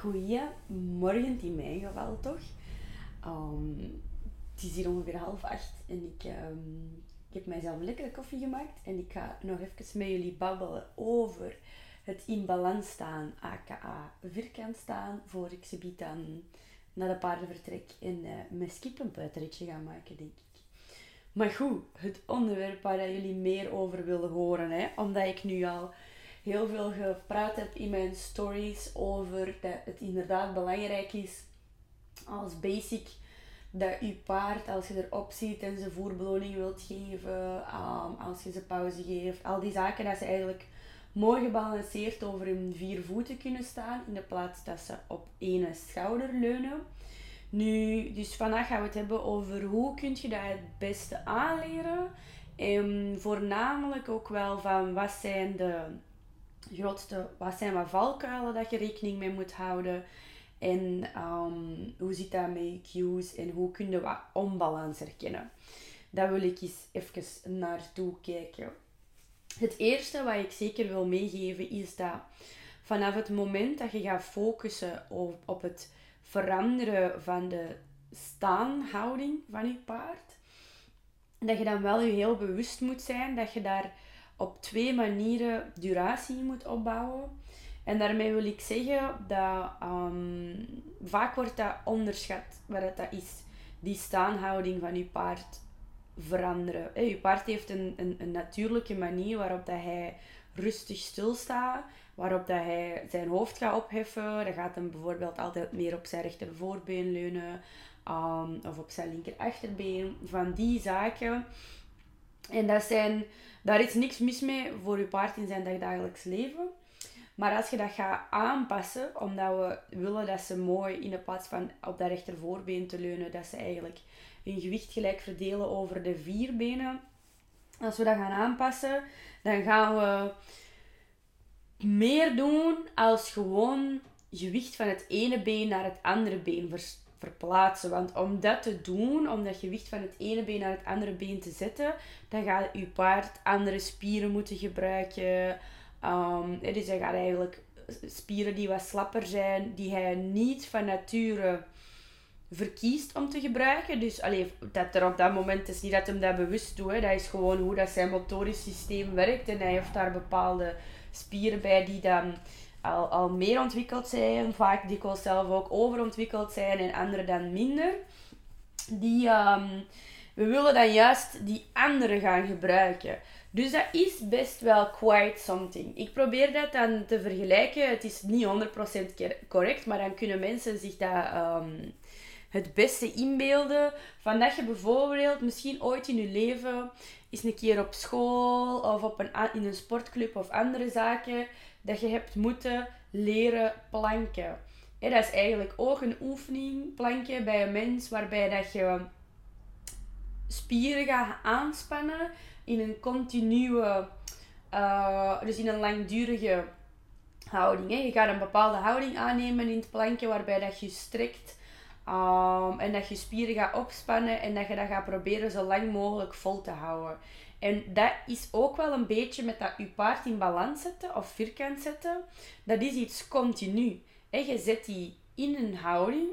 Goedemorgen in mijn geval toch. Um, het is hier ongeveer half acht en ik, ik heb mijzelf een lekkere koffie gemaakt. En ik ga nog even met jullie babbelen over het in balans staan, aka vierkant staan, voor ik ze bied dan naar de paardenvertrek en uh, mijn skip een buitenritje ga maken, denk ik. Maar goed, het onderwerp waar jullie meer over willen horen, hè, omdat ik nu al heel veel gepraat heb in mijn stories over dat het inderdaad belangrijk is als basic dat je paard, als je erop ziet en ze voerbeloning wilt geven, um, als je ze pauze geeft, al die zaken, dat ze eigenlijk mooi gebalanceerd over hun vier voeten kunnen staan, in de plaats dat ze op één schouder leunen. Nu, dus vandaag gaan we het hebben over hoe kun je dat het beste aanleren. En voornamelijk ook wel van wat zijn de grootste, wat zijn wat valkuilen dat je rekening mee moet houden. En um, hoe zit dat met cues en hoe kun je wat onbalans herkennen. Daar wil ik eens even naartoe kijken. Het eerste wat ik zeker wil meegeven is dat vanaf het moment dat je gaat focussen op, op het veranderen van de staanhouding van je paard, dat je dan wel je heel bewust moet zijn dat je daar op twee manieren duratie moet opbouwen. En daarmee wil ik zeggen dat um, vaak wordt dat onderschat wat dat is. Die staanhouding van je paard veranderen. Je paard heeft een, een, een natuurlijke manier waarop dat hij rustig stilstaat, waarop dat hij zijn hoofd gaat opheffen. Dan gaat hem bijvoorbeeld altijd meer op zijn rechter voorbeen leunen um, of op zijn linker achterbeen. Van die zaken. En dat zijn, daar is niks mis mee voor je paard in zijn dagdagelijks leven. Maar als je dat gaat aanpassen, omdat we willen dat ze mooi in de plaats van op dat rechter voorbeen te leunen, dat ze eigenlijk hun gewicht gelijk verdelen over de vier benen. Als we dat gaan aanpassen, dan gaan we meer doen als gewoon gewicht van het ene been naar het andere been verplaatsen. Want om dat te doen, om dat gewicht van het ene been naar het andere been te zetten, dan gaat je paard andere spieren moeten gebruiken. Um, dus hij gaat eigenlijk spieren die wat slapper zijn, die hij niet van nature verkiest om te gebruiken. Dus allee, dat er op dat moment is niet dat hem dat bewust doet. Dat is gewoon hoe dat zijn motorisch systeem werkt. En hij heeft daar bepaalde spieren bij die dan al, al meer ontwikkeld zijn. Vaak dikwijls zelf ook overontwikkeld zijn en andere dan minder. Die, um, we willen dan juist die andere gaan gebruiken. Dus dat is best wel quite something. Ik probeer dat dan te vergelijken. Het is niet 100% correct, maar dan kunnen mensen zich dat um, het beste inbeelden. Van dat je bijvoorbeeld misschien ooit in je leven eens een keer op school of op een, in een sportclub of andere zaken dat je hebt moeten leren planken. dat is eigenlijk ook een oefening, planken bij een mens, waarbij dat je spieren gaat aanspannen in een continue, uh, dus in een langdurige houding. Je gaat een bepaalde houding aannemen in het plankje waarbij dat je strekt um, en dat je spieren gaat opspannen en dat je dat gaat proberen zo lang mogelijk vol te houden. En dat is ook wel een beetje met dat je paard in balans zetten of vierkant zetten. Dat is iets continu. En je zet die in een houding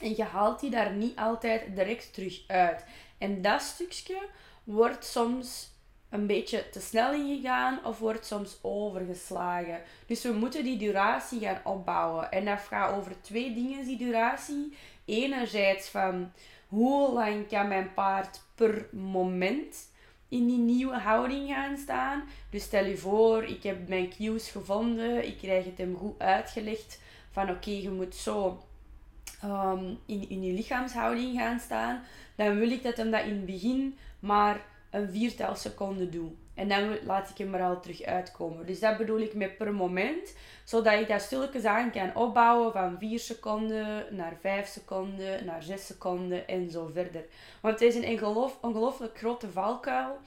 en je haalt die daar niet altijd direct terug uit. En dat stukje wordt soms een beetje te snel ingegaan of wordt soms overgeslagen. Dus we moeten die duratie gaan opbouwen. En dat gaat over twee dingen, die duratie. Enerzijds van hoe lang kan mijn paard per moment in die nieuwe houding gaan staan. Dus stel je voor, ik heb mijn cues gevonden, ik krijg het hem goed uitgelegd van oké, je moet zo um, in, in je lichaamshouding gaan staan. Dan wil ik dat hem dat in het begin maar een viertal seconden doe. En dan laat ik hem er al terug uitkomen. Dus dat bedoel ik met per moment. Zodat ik dat stilletjes aan kan opbouwen van 4 seconden naar 5 seconden, naar 6 seconden en zo verder. Want het is een ongelooflijk grote valkuil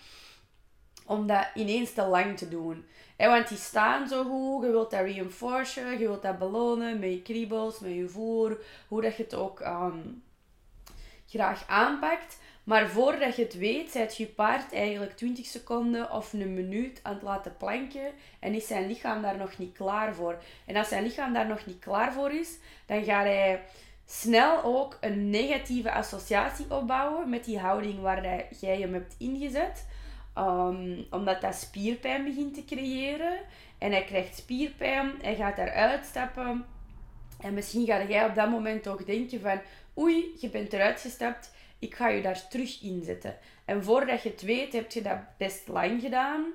om dat ineens te lang te doen. want die staan zo goed, je wilt dat reinforcen, je wilt dat belonen met je kriebels, met je voer, hoe dat je het ook um, graag aanpakt. Maar voordat je het weet, zet je paard eigenlijk 20 seconden of een minuut aan het laten planken en is zijn lichaam daar nog niet klaar voor. En als zijn lichaam daar nog niet klaar voor is, dan gaat hij snel ook een negatieve associatie opbouwen met die houding waar jij hem hebt ingezet. Um, omdat dat spierpijn begint te creëren. En hij krijgt spierpijn, hij gaat daaruit stappen. En misschien ga jij op dat moment ook denken van... Oei, je bent eruit gestapt, ik ga je daar terug inzetten. En voordat je het weet, heb je dat best lang gedaan.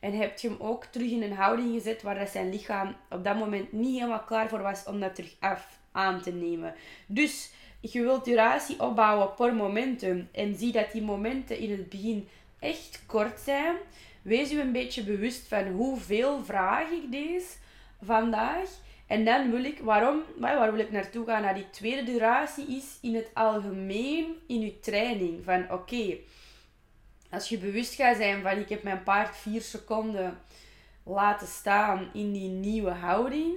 En heb je hem ook terug in een houding gezet waar dat zijn lichaam op dat moment niet helemaal klaar voor was om dat terug af aan te nemen. Dus je wilt duratie opbouwen per momentum. En zie dat die momenten in het begin echt kort zijn. Wees u een beetje bewust van hoeveel vraag ik deze vandaag. En dan wil ik, waarom, waar wil ik naartoe gaan? Naar die tweede duratie is in het algemeen in je training. Van oké, als je bewust gaat zijn van ik heb mijn paard vier seconden laten staan in die nieuwe houding.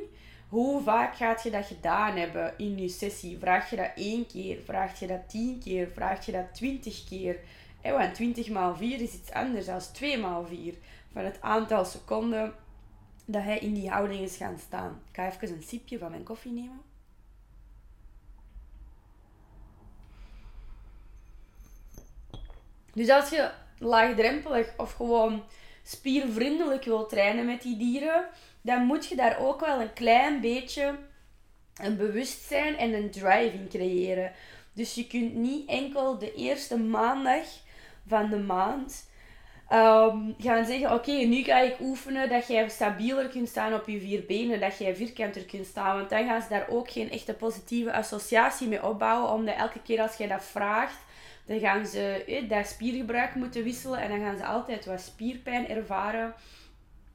Hoe vaak gaat je dat gedaan hebben in je sessie? Vraag je dat één keer? Vraag je dat tien keer? Vraag je dat twintig keer? En want 20 maal 4 is iets anders dan 2 maal 4. Van het aantal seconden dat hij in die houding is gaan staan. Ik ga even een sipje van mijn koffie nemen. Dus als je laagdrempelig of gewoon spiervriendelijk wilt trainen met die dieren, dan moet je daar ook wel een klein beetje een bewustzijn en een drive in creëren. Dus je kunt niet enkel de eerste maandag van de maand um, gaan zeggen: Oké, nu ga ik oefenen dat jij stabieler kunt staan op je vier benen, dat jij vierkanter kunt staan. Want dan gaan ze daar ook geen echte positieve associatie mee opbouwen, omdat elke keer als jij dat vraagt, dan gaan ze eh, dat spiergebruik moeten wisselen en dan gaan ze altijd wat spierpijn ervaren.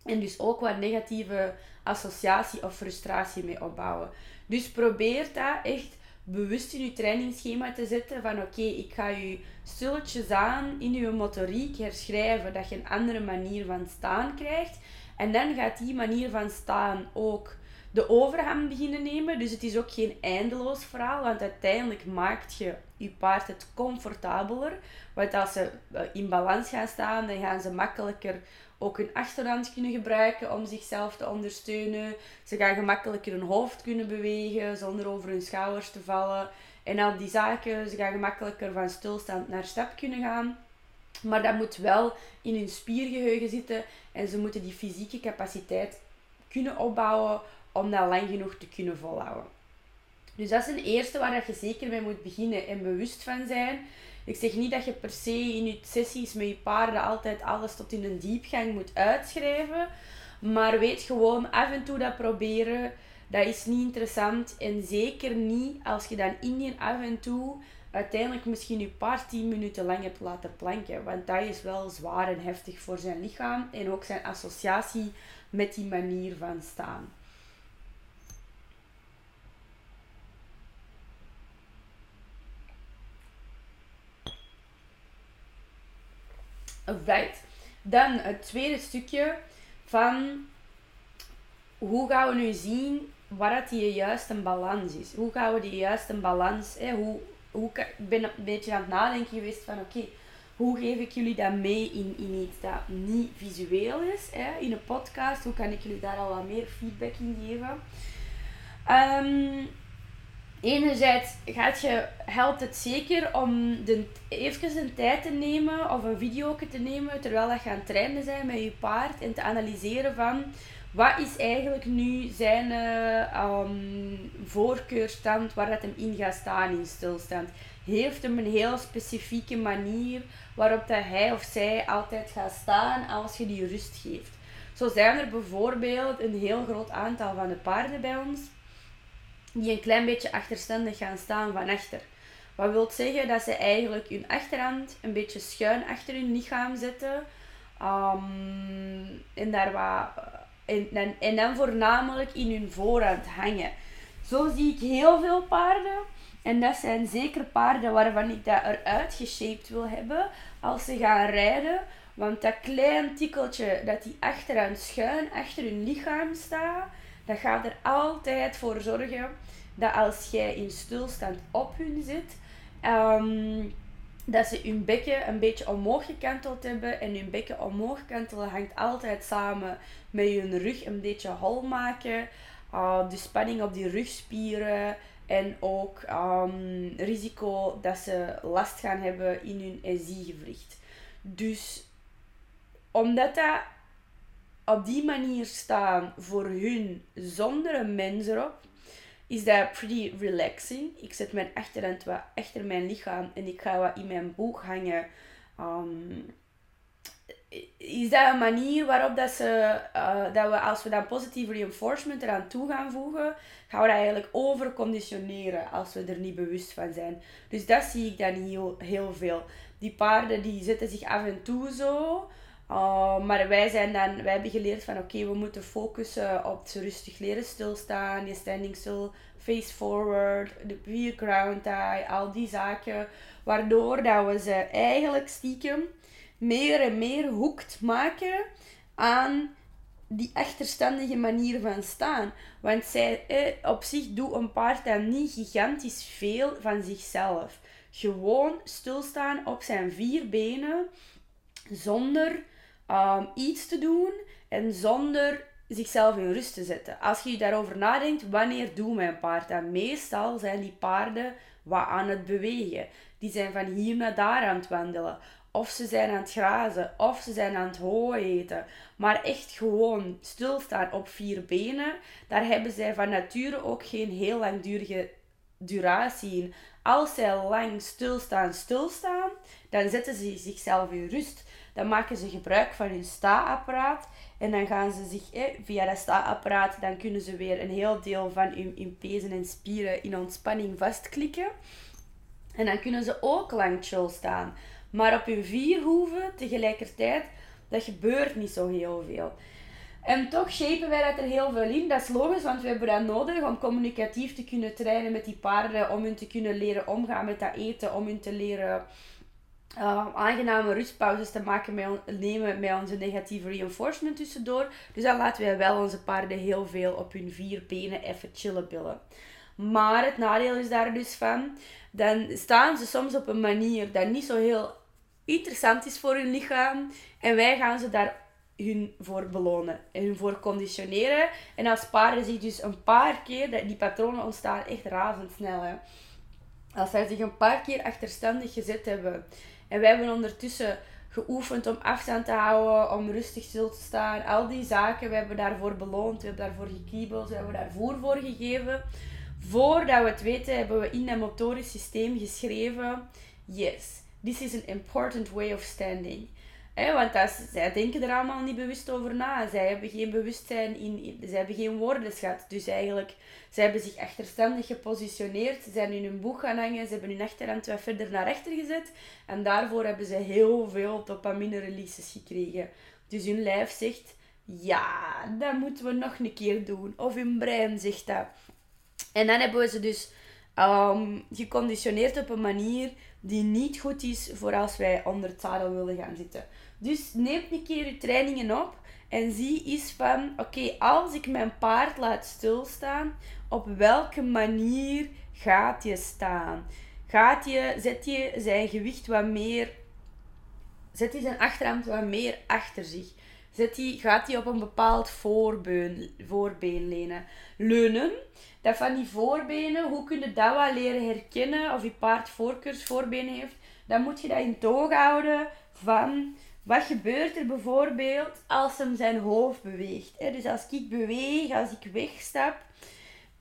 En dus ook wat negatieve associatie of frustratie mee opbouwen. Dus probeer dat echt bewust in je trainingsschema te zetten van oké, ik ga je stilletjes aan in je motoriek herschrijven dat je een andere manier van staan krijgt. En dan gaat die manier van staan ook de overhand beginnen nemen. Dus het is ook geen eindeloos verhaal, want uiteindelijk maakt je je paard het comfortabeler. Want als ze eh, in balans gaan staan, dan gaan ze makkelijker ook hun achterhand kunnen gebruiken om zichzelf te ondersteunen. Ze gaan gemakkelijker hun hoofd kunnen bewegen zonder over hun schouders te vallen. En al die zaken, ze gaan gemakkelijker van stilstand naar stap kunnen gaan. Maar dat moet wel in hun spiergeheugen zitten en ze moeten die fysieke capaciteit kunnen opbouwen om dat lang genoeg te kunnen volhouden. Dus dat is een eerste waar je zeker mee moet beginnen en bewust van zijn. Ik zeg niet dat je per se in je sessies met je paarden altijd alles tot in een diepgang moet uitschrijven. Maar weet gewoon, af en toe dat proberen, dat is niet interessant. En zeker niet als je dan in je af en toe uiteindelijk misschien je paard 10 minuten lang hebt laten planken. Want dat is wel zwaar en heftig voor zijn lichaam en ook zijn associatie met die manier van staan. Right. Dan het tweede stukje van hoe gaan we nu zien wat die juiste balans is. Hoe gaan we die juiste balans, hè, hoe, hoe, ik ben een beetje aan het nadenken geweest van oké, hoe geef ik jullie dat mee in, in iets dat niet visueel is, hè, in een podcast, hoe kan ik jullie daar al wat meer feedback in geven. Um, enerzijds gaat je, helpt het zeker om de, even een tijd te nemen of een video te nemen terwijl je aan het trainen zijn met je paard en te analyseren van wat is eigenlijk nu zijn uh, voorkeurstand waar het hem in gaat staan in stilstand. Heeft hem een heel specifieke manier waarop dat hij of zij altijd gaat staan als je die rust geeft. Zo zijn er bijvoorbeeld een heel groot aantal van de paarden bij ons die een klein beetje achterstandig gaan staan van achter. Wat wil zeggen dat ze eigenlijk hun achterhand een beetje schuin achter hun lichaam zetten. Um, en, daar wat, en, en, en dan voornamelijk in hun voorhand hangen. Zo zie ik heel veel paarden. En dat zijn zeker paarden waarvan ik dat eruit geshaped wil hebben als ze gaan rijden. Want dat klein tikkeltje dat die achterhand schuin achter hun lichaam staat, dat gaat er altijd voor zorgen dat als jij in stilstand op hun zit, um, dat ze hun bekken een beetje omhoog gekanteld hebben. En hun bekken omhoog kantelen hangt altijd samen met hun rug een beetje hol maken. Uh, de spanning op die rugspieren. En ook um, risico dat ze last gaan hebben in hun SI-gewricht. Dus omdat dat op die manier staan voor hun zonder een mens erop, is dat pretty relaxing. Ik zet mijn achterhand wat achter mijn lichaam en ik ga wat in mijn boek hangen. Um, is dat een manier waarop dat, ze, uh, dat we, als we dan positieve reinforcement eraan toe gaan voegen, gaan we dat eigenlijk overconditioneren als we er niet bewust van zijn. Dus dat zie ik dan heel, heel veel. Die paarden die zetten zich af en toe zo, uh, maar wij, zijn dan, wij hebben geleerd van oké, we moeten focussen op het rustig leren stilstaan, je standing still, face forward, de pure ground tie, al die zaken. Waardoor dat we ze eigenlijk stiekem meer en meer hoekt maken aan die achterstandige manier van staan. Want zij eh, op zich doet een paard dan niet gigantisch veel van zichzelf. Gewoon stilstaan op zijn vier benen zonder um, iets te doen en zonder zichzelf in rust te zetten. Als je daarover nadenkt, wanneer doet mijn paard dat? Meestal zijn die paarden wat aan het bewegen. Die zijn van hier naar daar aan het wandelen. Of ze zijn aan het grazen, of ze zijn aan het hooi eten. Maar echt gewoon stilstaan op vier benen, daar hebben zij van nature ook geen heel langdurige duratie in. Als zij lang stilstaan, stilstaan, dan zetten ze zichzelf in rust. Dan maken ze gebruik van hun sta-apparaat. En dan gaan ze zich eh, via dat sta-apparaat, dan kunnen ze weer een heel deel van hun, hun pezen en spieren in ontspanning vastklikken. En dan kunnen ze ook lang chill staan. Maar op hun vier hoeven tegelijkertijd, dat gebeurt niet zo heel veel. En toch shapen wij dat er heel veel in. Dat is logisch, want we hebben dat nodig om communicatief te kunnen trainen met die paarden. Om hun te kunnen leren omgaan met dat eten. Om hun te leren uh, aangename rustpauzes te maken met nemen met onze negatieve reinforcement tussendoor. Dus dan laten wij wel onze paarden heel veel op hun vier benen even chillen billen. Maar het nadeel is daar dus van, dan staan ze soms op een manier dat niet zo heel interessant is voor hun lichaam. En wij gaan ze daar hun voor belonen en hun voor conditioneren. En als paarden zich dus een paar keer, die patronen ontstaan echt razendsnel. Hè. Als zij zich een paar keer achterstandig gezet hebben en wij hebben ondertussen geoefend om afstand te houden, om rustig stil te staan, al die zaken, we hebben daarvoor beloond, we hebben daarvoor gekiebeld, we hebben daar voer voor gegeven. Voordat we het weten, hebben we in dat motorisch systeem geschreven: Yes, this is an important way of standing. Want zij denken er allemaal niet bewust over na. Zij hebben geen bewustzijn, in, zij hebben geen woordenschat. Dus eigenlijk, zij hebben zich achterstandig gepositioneerd. Ze zijn in hun boeg gaan hangen. Ze hebben hun achterhand wat verder naar rechter gezet. En daarvoor hebben ze heel veel dopamine releases gekregen. Dus hun lijf zegt, ja, dat moeten we nog een keer doen. Of hun brein zegt dat. En dan hebben we ze dus um, geconditioneerd op een manier die niet goed is voor als wij onder het zadel willen gaan zitten. Dus neem een keer je trainingen op en zie eens van, oké, als ik mijn paard laat stilstaan, op welke manier gaat je staan? Gaat je, zet je zijn gewicht wat meer, zet hij zijn achterhand wat meer achter zich? Zet die, gaat hij op een bepaald voorbeen, voorbeen lenen? Leunen dat van die voorbenen, hoe kun je dat wel leren herkennen of je paard voorkeursvoorbenen heeft, dan moet je dat in toog houden van wat gebeurt er bijvoorbeeld als hem zijn hoofd beweegt. Dus als ik beweeg, als ik wegstap,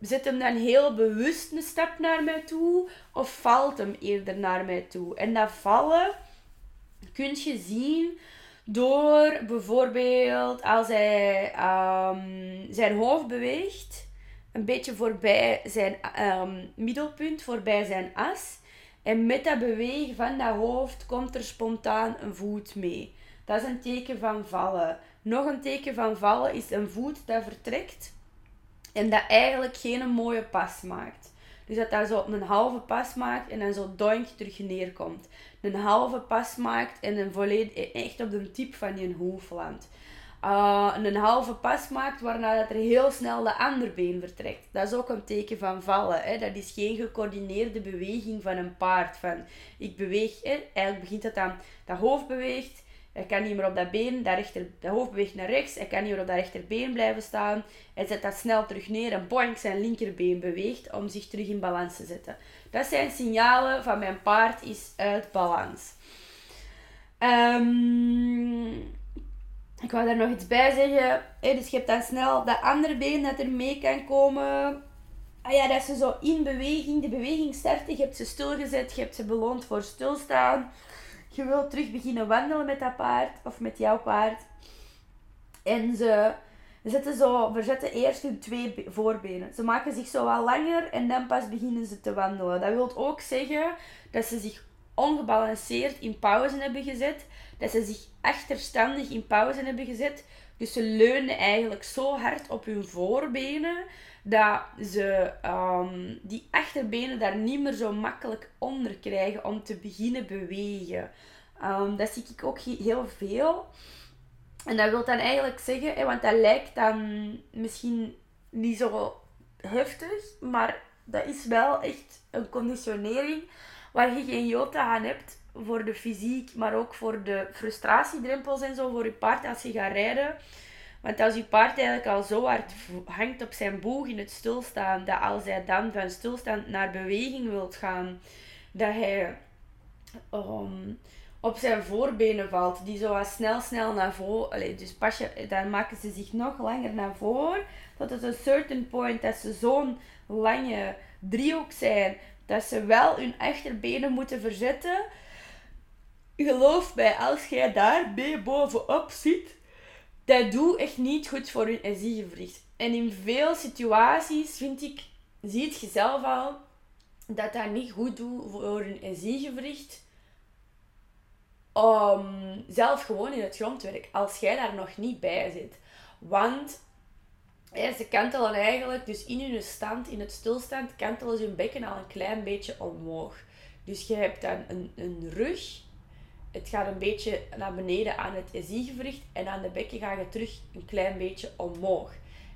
zet hem dan heel bewust een stap naar mij toe of valt hem eerder naar mij toe? En dat vallen kun je zien door bijvoorbeeld als hij um, zijn hoofd beweegt een beetje voorbij zijn um, middelpunt, voorbij zijn as. En met dat bewegen van dat hoofd komt er spontaan een voet mee. Dat is een teken van vallen. Nog een teken van vallen is een voet dat vertrekt en dat eigenlijk geen mooie pas maakt. Dus dat dat zo een halve pas maakt en dan zo doink terug neerkomt. Een halve pas maakt en een volledig, echt op de tip van je hoofd landt. Uh, een halve pas maakt, waarna dat er heel snel de andere been vertrekt. Dat is ook een teken van vallen. Hè? Dat is geen gecoördineerde beweging van een paard. Van, ik beweeg, hè? eigenlijk begint het aan, dat hoofd beweegt, hij kan niet meer op dat been, dat, rechter, dat hoofd beweegt naar rechts, hij kan niet meer op dat rechterbeen blijven staan. Hij zet dat snel terug neer en boink, zijn linkerbeen beweegt om zich terug in balans te zetten. Dat zijn signalen van mijn paard is uit balans. Um, ik wou daar nog iets bij zeggen. dus je hebt dan snel dat andere been dat er mee kan komen. Ah ja, dat ze zo in beweging, de beweging starten. Je hebt ze stilgezet, je hebt ze beloond voor stilstaan. Je wilt terug beginnen wandelen met dat paard of met jouw paard. En ze zetten zo, verzetten eerst hun twee voorbenen. Ze maken zich zo wat langer en dan pas beginnen ze te wandelen. Dat wil ook zeggen dat ze zich ongebalanceerd in pauze hebben gezet dat ze zich achterstandig in pauze hebben gezet. Dus ze leunen eigenlijk zo hard op hun voorbenen dat ze um, die achterbenen daar niet meer zo makkelijk onder krijgen om te beginnen bewegen. Um, dat zie ik ook heel veel. En dat wil dan eigenlijk zeggen, want dat lijkt dan misschien niet zo heftig, maar dat is wel echt een conditionering waar je geen jota aan hebt voor de fysiek, maar ook voor de frustratiedrempels en zo voor je paard als je gaat rijden. Want als je paard eigenlijk al zo hard hangt op zijn boeg in het stilstaan, dat als hij dan van stilstand naar beweging wilt gaan, dat hij um, op zijn voorbenen valt, die zo snel, snel naar voren. dus pas je, dan maken ze zich nog langer naar voren, tot het een certain point dat ze zo'n lange driehoek zijn, dat ze wel hun achterbenen moeten verzetten geloof mij, als jij daar mee bovenop zit, dat doet echt niet goed voor je SI-gewricht. En in veel situaties vind ik, ziet je zelf al, dat dat niet goed doet voor een SI-gewricht. Um, zelf gewoon in het grondwerk, als jij daar nog niet bij zit. Want ja, ze kantelen eigenlijk, dus in hun stand, in het stilstand, kantelen ze hun bekken al een klein beetje omhoog. Dus je hebt dan een, een rug het gaat een beetje naar beneden aan het SI-gewricht en aan de bekken ga je terug een klein beetje omhoog.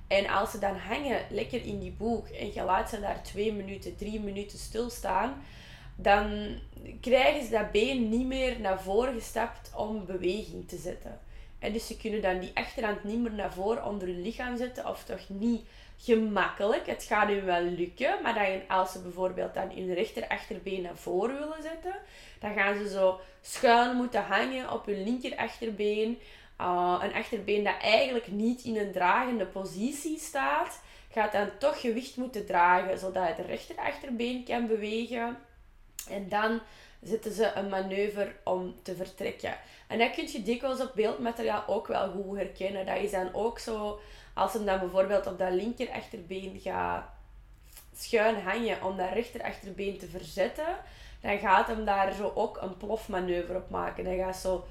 En als ze dan hangen lekker in die boeg en je laat ze daar twee minuten, drie minuten stilstaan, dan krijgen ze dat been niet meer naar voren gestapt om beweging te zetten. En dus ze kunnen dan die achterhand niet meer naar voren onder hun lichaam zetten, of toch niet gemakkelijk. Het gaat hun wel lukken, maar dan, als ze bijvoorbeeld dan hun rechter achterbeen naar voren willen zetten, dan gaan ze zo schuin moeten hangen op hun linker achterbeen. Uh, een achterbeen dat eigenlijk niet in een dragende positie staat, gaat dan toch gewicht moeten dragen, zodat het rechter achterbeen kan bewegen. En dan zetten ze een manoeuvre om te vertrekken. En dat kun je dikwijls op beeldmateriaal ook wel goed herkennen. Dat is dan ook zo, als hem dan bijvoorbeeld op dat linker achterbeen gaat schuin hangen om dat rechter achterbeen te verzetten, dan gaat hem daar zo ook een plofmanoeuvre op maken. Hij gaat zo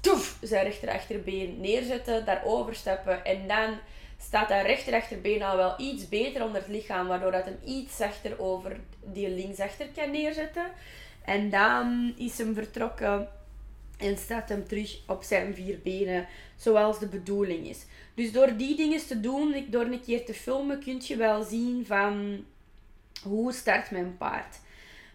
toef, zijn rechterachterbeen neerzetten, daar overstappen en dan staat dat rechterachterbeen al wel iets beter onder het lichaam, waardoor dat hem iets zachter over die linksachter kan neerzetten. En dan is hem vertrokken en staat hem terug op zijn vier benen, zoals de bedoeling is. Dus door die dingen te doen, door een keer te filmen, kun je wel zien van hoe start mijn paard.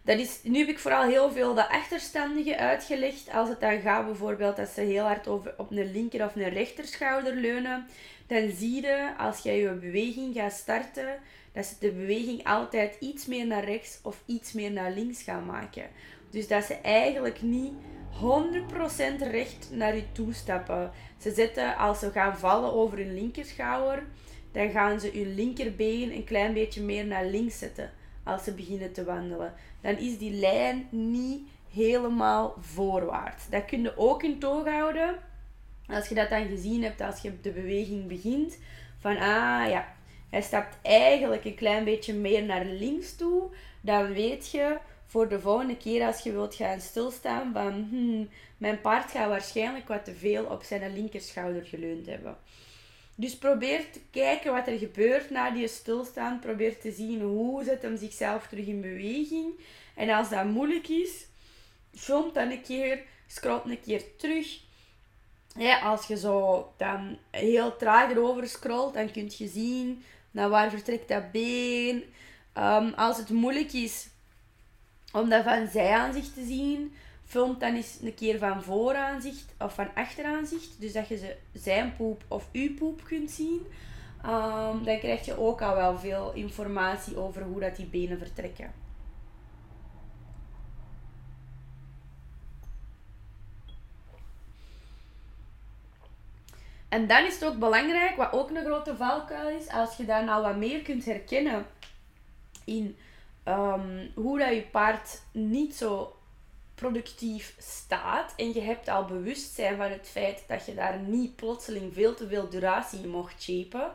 Dat is, nu heb ik vooral heel veel de achterstandige uitgelegd. Als het dan gaat bijvoorbeeld dat ze heel hard over, op een linker of een rechterschouder leunen. Dan zie je als jij je beweging gaat starten, dat ze de beweging altijd iets meer naar rechts of iets meer naar links gaan maken. Dus dat ze eigenlijk niet 100% recht naar je toe stappen. Ze zetten, als ze gaan vallen over hun linkerschouder, dan gaan ze hun linkerbeen een klein beetje meer naar links zetten als ze beginnen te wandelen. Dan is die lijn niet helemaal voorwaarts. Dat kun je ook in toog houden. Als je dat dan gezien hebt als je de beweging begint. Van ah ja, hij stapt eigenlijk een klein beetje meer naar links toe. Dan weet je voor de volgende keer als je wilt gaan stilstaan van hmm, mijn paard gaat waarschijnlijk wat te veel op zijn linkerschouder geleund hebben. Dus probeer te kijken wat er gebeurt na die stilstaan. Probeer te zien hoe zet hem zichzelf terug in beweging. En als dat moeilijk is, film dan een keer, scroll een keer terug. ja, als je zo dan heel traag erover scrolt, dan kun je zien naar waar vertrekt dat been. Um, als het moeilijk is om dat van zijaanzicht te zien, filmt dan eens een keer van vooraanzicht of van achteraanzicht. Dus dat je ze zijn poep of uw poep kunt zien. Um, dan krijg je ook al wel veel informatie over hoe dat die benen vertrekken. En dan is het ook belangrijk, wat ook een grote valkuil is, als je daar nou wat meer kunt herkennen in um, hoe dat je paard niet zo productief staat en je hebt al bewustzijn van het feit dat je daar niet plotseling veel te veel duratie mocht shapen,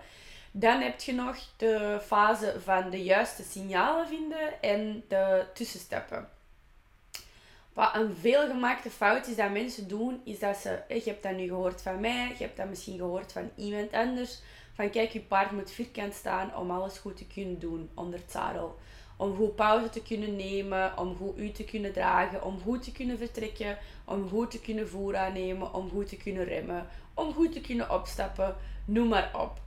dan heb je nog de fase van de juiste signalen vinden en de tussenstappen. Wat een veelgemaakte fout is dat mensen doen, is dat ze, je hebt dat nu gehoord van mij, je hebt dat misschien gehoord van iemand anders, van kijk, je paard moet vierkant staan om alles goed te kunnen doen onder het zadel. Om goed pauze te kunnen nemen, om goed u te kunnen dragen, om goed te kunnen vertrekken, om goed te kunnen voer aannemen, om goed te kunnen remmen, om goed te kunnen opstappen, noem maar op.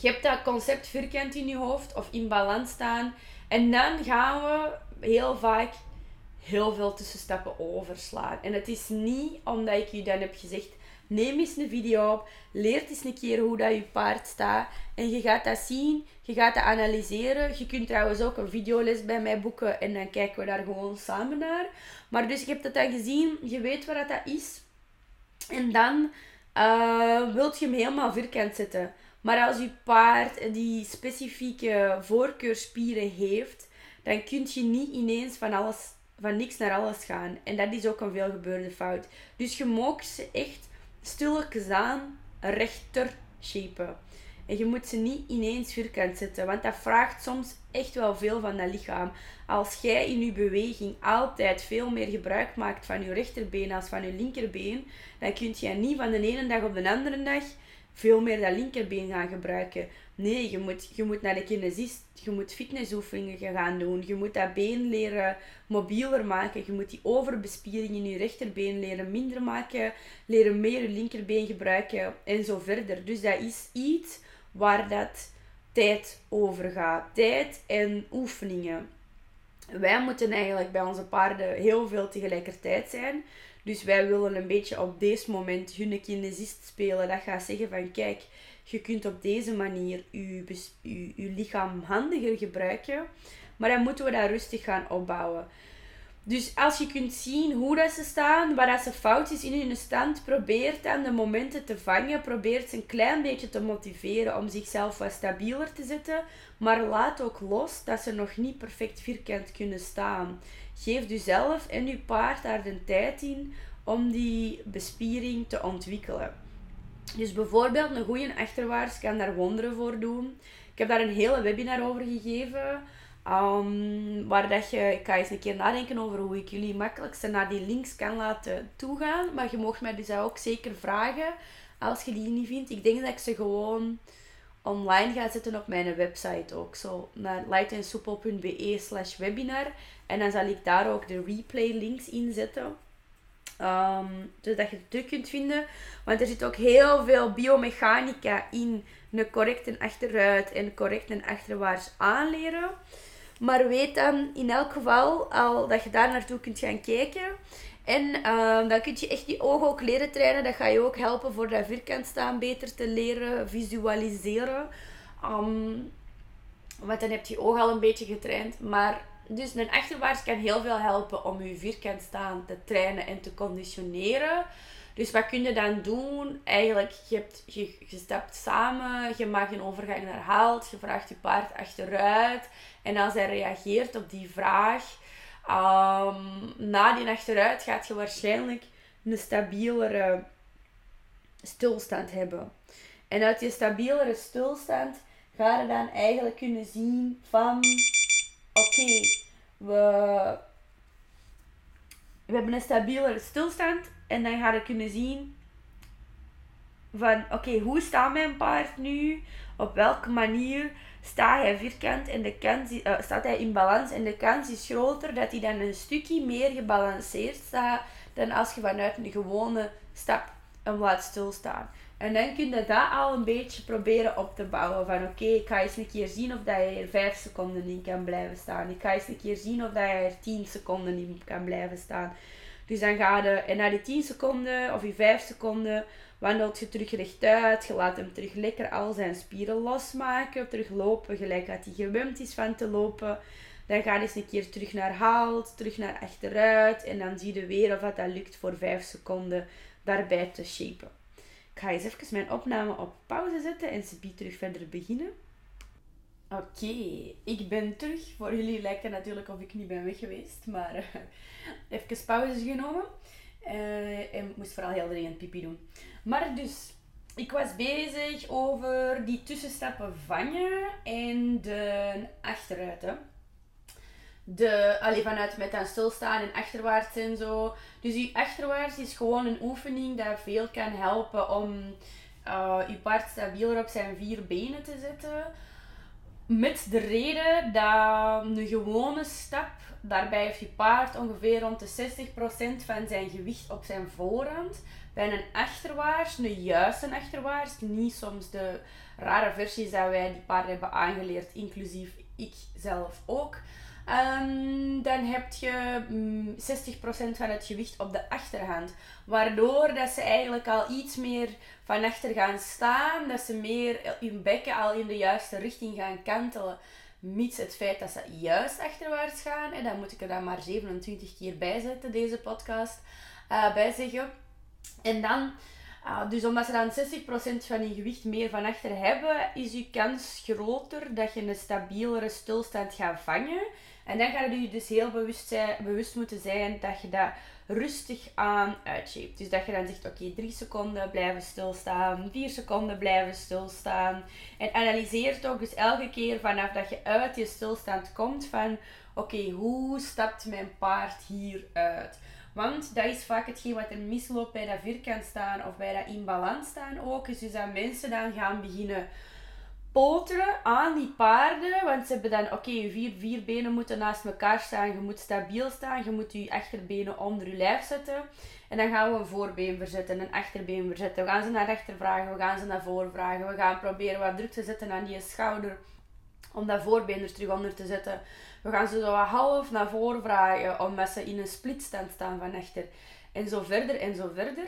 Je hebt dat concept vierkant in je hoofd of in balans staan en dan gaan we heel vaak heel veel tussenstappen overslaan. En het is niet omdat ik je dan heb gezegd, neem eens een video op, leer eens een keer hoe dat je paard staat en je gaat dat zien, je gaat dat analyseren. Je kunt trouwens ook een videoles bij mij boeken en dan kijken we daar gewoon samen naar. Maar dus je hebt het dan gezien, je weet wat dat is. En dan uh, wilt je hem helemaal vierkant zetten. Maar als je paard die specifieke voorkeurspieren heeft, dan kun je niet ineens van alles van niks naar alles gaan. En dat is ook een veelgebeurde fout. Dus je mag ze echt stilletjes aan rechter shapen. En je moet ze niet ineens vierkant zetten, want dat vraagt soms echt wel veel van dat lichaam. Als jij in je beweging altijd veel meer gebruik maakt van je rechterbeen als van je linkerbeen, dan kun je niet van de ene dag op de andere dag veel meer dat linkerbeen gaan gebruiken. Nee, je moet, je moet naar de kinesist, je moet fitnessoefeningen gaan doen, je moet dat been leren mobieler maken, je moet die overbespiering in je rechterbeen leren minder maken, leren meer je linkerbeen gebruiken en zo verder. Dus dat is iets waar dat tijd over gaat. Tijd en oefeningen. Wij moeten eigenlijk bij onze paarden heel veel tegelijkertijd zijn. Dus wij willen een beetje op deze moment hun kinesist spelen. Dat gaat zeggen van kijk, je kunt op deze manier je, je, lichaam handiger gebruiken. Maar dan moeten we dat rustig gaan opbouwen. Dus als je kunt zien hoe dat ze staan, waar dat ze fout is in hun stand, probeer dan de momenten te vangen. Probeer ze een klein beetje te motiveren om zichzelf wat stabieler te zetten. Maar laat ook los dat ze nog niet perfect vierkant kunnen staan. Geef jezelf en je paard daar de tijd in om die bespiering te ontwikkelen. Dus bijvoorbeeld een goede achterwaarts kan daar wonderen voor doen. Ik heb daar een hele webinar over gegeven. Um, waar dat je, ik ga eens een keer nadenken over hoe ik jullie makkelijkste naar die links kan laten toegaan. Maar je mocht mij dus ook zeker vragen als je die niet vindt. Ik denk dat ik ze gewoon online ga zetten op mijn website ook. Zo naar lightensoepel.be slash webinar. En dan zal ik daar ook de replay links in zetten. Um, zodat je het terug kunt vinden. Want er zit ook heel veel biomechanica in een correcte achteruit en correct en achterwaarts aanleren. Maar weet dan in elk geval al dat je daar naartoe kunt gaan kijken. En ehm, dan kun je echt die ogen ook leren trainen. Dat gaat je ook helpen voor dat vierkant staan beter te leren visualiseren. Um, want dan heb je oog al een beetje getraind. Maar dus een achterwaarts kan heel veel helpen om je vierkant staan te trainen en te conditioneren. Dus wat kun je dan doen? Eigenlijk, je, hebt, je, stapt samen, je maakt een overgang naar halt, je vraagt je paard achteruit. En als hij reageert op die vraag, um, na die achteruit gaat je waarschijnlijk een stabielere stilstand hebben. En uit die stabielere stilstand ga je dan eigenlijk kunnen zien van oké, we, we hebben een stabielere stilstand en dan ga je kunnen zien van oké, hoe staat mijn paard nu? Op welke manier staat hij vierkant en de kans, uh, staat hij in balans en de kans is groter dat hij dan een stukje meer gebalanceerd staat dan als je vanuit een gewone stap hem laat stilstaan. En dan kun je dat al een beetje proberen op te bouwen. Van oké, ik ga eens een keer zien of dat je er 5 seconden in kan blijven staan. Ik ga eens een keer zien of dat je er 10 seconden in kan blijven staan. Dus dan ga je, en na die 10 seconden of die 5 seconden, wandelt je terug rechtuit. Je laat hem terug lekker al zijn spieren losmaken. Teruglopen, gelijk dat hij gewend is van te lopen. Dan ga je eens een keer terug naar halt, terug naar achteruit. En dan zie je weer of dat, dat lukt voor 5 seconden daarbij te shapen. Ik ga eens even mijn opname op pauze zetten en ze terug verder beginnen. Oké, ik ben terug. Voor jullie lijkt het natuurlijk of ik niet ben weg geweest, maar uh, even pauze genomen. Uh, en moest vooral heel dringend pipi doen. Maar dus, ik was bezig over die tussenstappen vangen en de achteruit. Hè de, allee, vanuit met aan stilstaan en achterwaarts en zo. Dus die achterwaarts is gewoon een oefening dat veel kan helpen om uh, je paard stabieler op zijn vier benen te zetten. Met de reden dat een gewone stap, daarbij heeft je paard ongeveer rond de 60% van zijn gewicht op zijn voorhand. Bij een achterwaarts, een juiste achterwaarts, niet soms de rare versies dat wij die paarden hebben aangeleerd, inclusief ik zelf ook Um, dan heb je um, mm, 60% van het gewicht op de achterhand. Waardoor dat ze eigenlijk al iets meer van achter gaan staan. Dat ze meer hun bekken al in de juiste richting gaan kantelen. Mits het feit dat ze juist achterwaarts gaan. En dan moet ik er dan maar 27 keer bij zetten, deze podcast. Uh, bij zeggen. En dan... Uh, dus omdat ze dan 60% van je gewicht meer van achter hebben, is je kans groter dat je een stabielere stilstand gaat vangen. En dan ga je dus heel bewust, zijn, bewust moeten zijn dat je dat rustig aan uitshapet. Dus dat je dan zegt, oké, okay, 3 seconden blijven stilstaan, 4 seconden blijven stilstaan. En analyseer toch dus elke keer vanaf dat je uit je stilstand komt van, oké, hoe stapt mijn paard hier uit? Want dat is vaak hetgeen wat er misloopt bij dat vierkant staan of bij dat in balans staan ook. Dus dat mensen dan gaan beginnen poteren aan die paarden. Want ze hebben dan, oké, je vier, vier benen moeten naast elkaar staan. Je moet stabiel staan. Je moet je achterbenen onder je lijf zetten. En dan gaan we een voorbeen verzetten, een achterbeen verzetten. We gaan ze naar rechter vragen, we gaan ze naar voor vragen. We gaan proberen wat druk te zetten aan die schouder. Om dat voorbeen er terug onder te zetten. We gaan ze zo half naar voren vragen, omdat ze in een splitstand staan van achter. En zo verder en zo verder.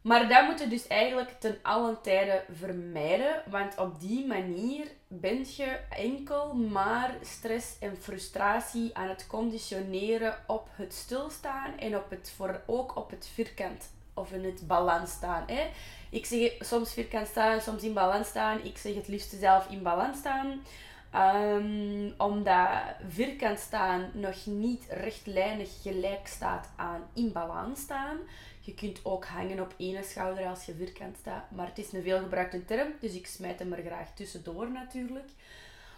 Maar dat moet je dus eigenlijk ten allen tijde vermijden, want op die manier ben je enkel maar stress en frustratie aan het conditioneren op het stilstaan en op het, voor, ook op het vierkant of in het balans staan. Hè. Ik zeg soms vierkant staan, soms in balans staan. Ik zeg het liefst zelf in balans staan. Um, omdat vierkant staan nog niet rechtlijnig gelijk staat aan in balans staan. Je kunt ook hangen op één schouder als je vierkant staat. Maar het is een veelgebruikte term, dus ik smijt hem er graag tussendoor natuurlijk.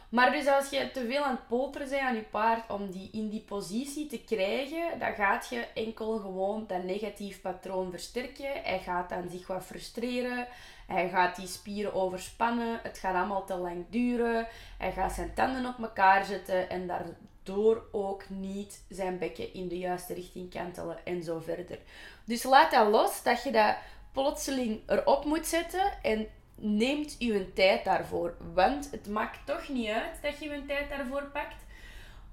Maar dus als je te veel aan het poteren bent aan je paard om die in die positie te krijgen, dan gaat je enkel gewoon dat negatief patroon versterken. Hij gaat dan zich wat frustreren. Hij gaat die spieren overspannen. Het gaat allemaal te lang duren. Hij gaat zijn tanden op elkaar zetten en daardoor ook niet zijn bekken in de juiste richting kantelen en zo verder. Dus laat dat los dat je dat plotseling erop moet zetten en neemt je tijd daarvoor. Want het maakt toch niet uit dat je je tijd daarvoor pakt.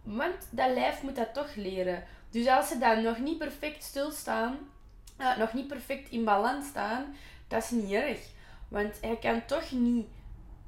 Want dat lijf moet dat toch leren. Dus als ze dan nog niet perfect stilstaan, uh, nog niet perfect in balans staan, dat is niet erg. Want hij kan toch niet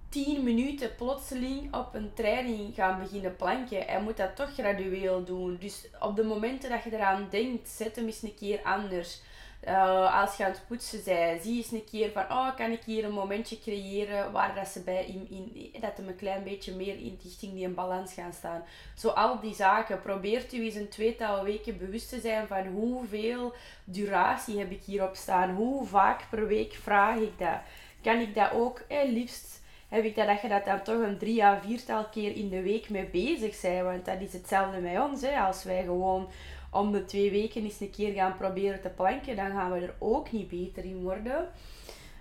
10 minuten plotseling op een training gaan beginnen planken. Hij moet dat toch gradueel doen. Dus op de momenten dat je eraan denkt, zet hem eens een keer anders. Uh, als je aan het poetsen bent, zie eens een keer van, oh, kan ik hier een momentje creëren waar dat ze bij in, in dat hem een klein beetje meer in richting die balans gaan staan. Zo al die zaken. Probeert u eens een tweetal weken bewust te zijn van hoeveel duratie heb ik hierop staan. Hoe vaak per week vraag ik dat. Kan ik dat ook, eh, liefst heb ik dat, dat je dat dan toch een drie à viertal keer in de week mee bezig bent. Want dat is hetzelfde met ons. Hè. Als wij gewoon om de twee weken eens een keer gaan proberen te planken, dan gaan we er ook niet beter in worden.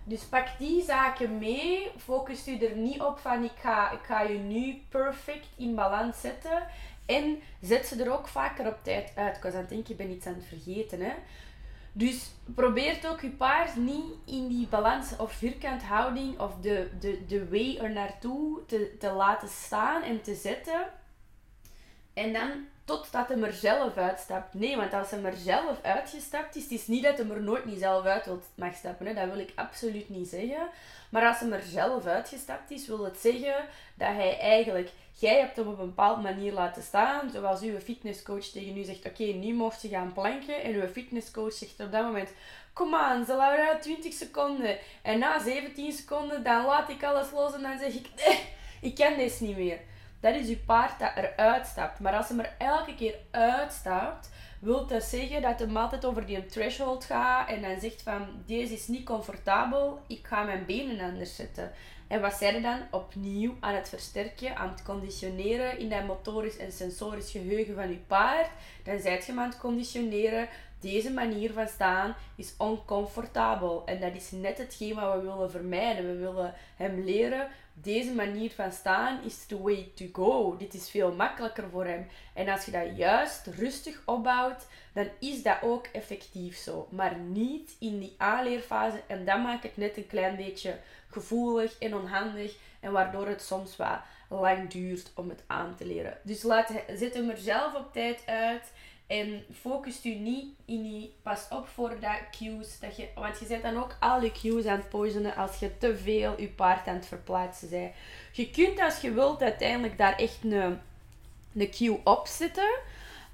Dus pak die zaken mee. Focus u er niet op van ik ga, ik ga je nu perfect in balans zetten. En zet ze er ook vaker op tijd uit. Ik was aan het ik ben iets aan het vergeten. Hè? Dus probeert ook je paard niet in die balans of vierkanthouding of de, de, de way er naartoe te, te laten staan en te zetten. En dan totdat hij er zelf uitstapt. Nee, want als hij er zelf uitgestapt is, het is niet dat hij er nooit niet zelf uit mag stappen. Dat wil ik absoluut niet zeggen. Maar als hij er zelf uitgestapt is, wil het zeggen dat hij eigenlijk... Jij hebt hem op een bepaalde manier laten staan. Zoals uw fitnesscoach tegen u zegt, oké, nu mocht je gaan planken. En uw fitnesscoach zegt op dat moment... Kom aan, Laura, 20 seconden. En na 17 seconden, dan laat ik alles los en dan zeg ik... Nee, ik kan deze niet meer. Dat is je paard dat eruit stapt. Maar als hij er elke keer uitstapt, wil dat zeggen dat hij altijd over die threshold gaat en dan zegt van deze is niet comfortabel, ik ga mijn benen anders zetten. En wat zijn er dan? Opnieuw aan het versterken, aan het conditioneren in dat motorisch en sensorisch geheugen van je paard. Dan zijt je hem aan het conditioneren. Deze manier van staan is oncomfortabel. En dat is net hetgeen wat we willen vermijden. We willen hem leren deze manier van staan is the way to go. Dit is veel makkelijker voor hem. En als je dat juist rustig opbouwt, dan is dat ook effectief zo. Maar niet in die aanleerfase. En dat maakt het net een klein beetje gevoelig en onhandig. En waardoor het soms wat lang duurt om het aan te leren. Dus laat, zet hem er zelf op tijd uit. En focust u niet in die, pas op voor dat cues. Dat je, want je zet dan ook al je cues aan het poisonen als je te veel je paard aan het verplaatsen bent. Je kunt als je wilt uiteindelijk daar echt een, een cue op zetten.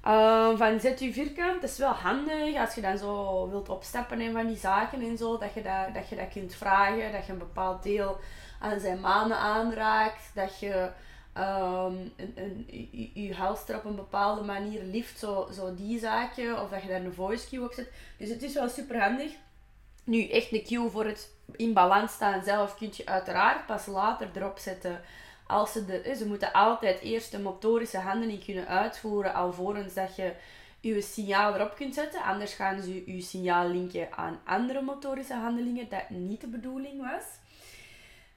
Uh, van zet je vierkant, dat is wel handig als je dan zo wilt opstappen en van die zaken en zo, dat je dat, dat je dat kunt vragen, dat je een bepaald deel aan zijn manen aanraakt, dat je um, een, een, je, halster op een bepaalde manier lift, zo, zo die zaakje, of dat je daar een voice cue op zet. Dus het is wel super handig. Nu, echt een cue voor het in balans staan zelf kun je uiteraard pas later erop zetten. Als ze, de, ze moeten altijd eerst de motorische handeling kunnen uitvoeren, alvorens dat je je signaal erop kunt zetten. Anders gaan ze je signaal linken aan andere motorische handelingen, dat niet de bedoeling was.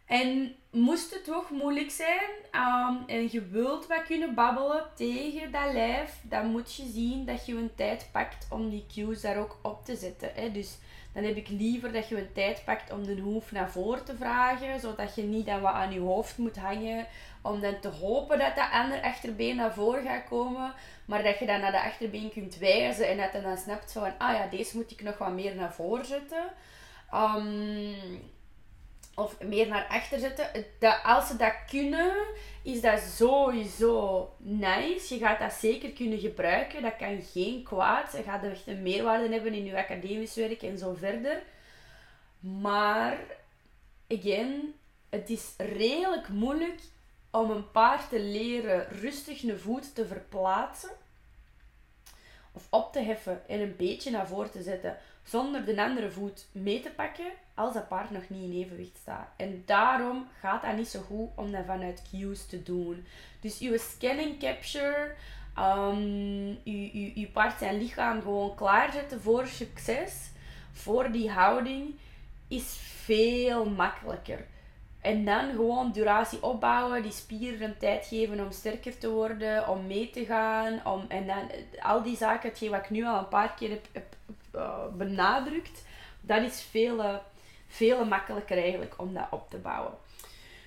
En moest het toch moeilijk zijn um, en je wilt wat kunnen babbelen tegen dat lijf, dan moet je zien dat je een tijd pakt om die cues daar ook op te zetten. Hè. Dus dan heb ik liever dat je een tijd pakt om de hoef naar voren te vragen, zodat je niet dan wat aan je hoofd moet hangen, om dan te hopen dat dat andere achterbeen naar voren gaat komen, maar dat je dan naar de achterbeen kunt wijzen en dat je dan snapt van, ah ja, deze moet ik nog wat meer naar voren zetten. Um, of meer naar achter zetten. Dat, als ze dat kunnen, is dat sowieso nice. Je gaat dat zeker kunnen gebruiken. Dat kan geen kwaad. Je gaat echt een meerwaarde hebben in je academisch werk en zo verder. Maar, again, het is redelijk moeilijk om een paard te leren rustig een voet te verplaatsen. Of op te heffen en een beetje naar voren te zetten zonder de andere voet mee te pakken als dat paard nog niet in evenwicht staat. En daarom gaat dat niet zo goed om dat vanuit cues te doen. Dus uw scanning capture, um, uw, uw, paard zijn lichaam gewoon klaarzetten voor succes, voor die houding, is veel makkelijker. En dan gewoon duratie opbouwen, die spieren een tijd geven om sterker te worden, om mee te gaan. Om, en dan al die zaken, hetgeen wat ik nu al een paar keer heb, uh, benadrukt, dat is veel, veel makkelijker eigenlijk om dat op te bouwen.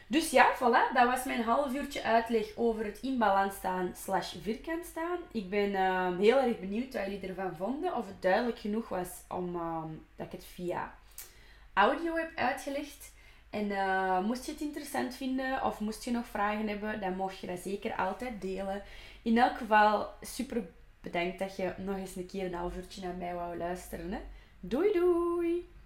Dus ja, voilà, dat was mijn half uurtje uitleg over het in balans staan slash vierkant staan. Ik ben uh, heel erg benieuwd wat jullie ervan vonden. Of het duidelijk genoeg was om, ehm, dat ik het via audio heb uitgelegd. En uh, moest je het interessant vinden of moest je nog vragen hebben, dan mocht je dat zeker altijd delen. In elk geval super bedankt dat je nog eens een keer een half uurtje naar mij wou luisteren. Hè. Doei doei!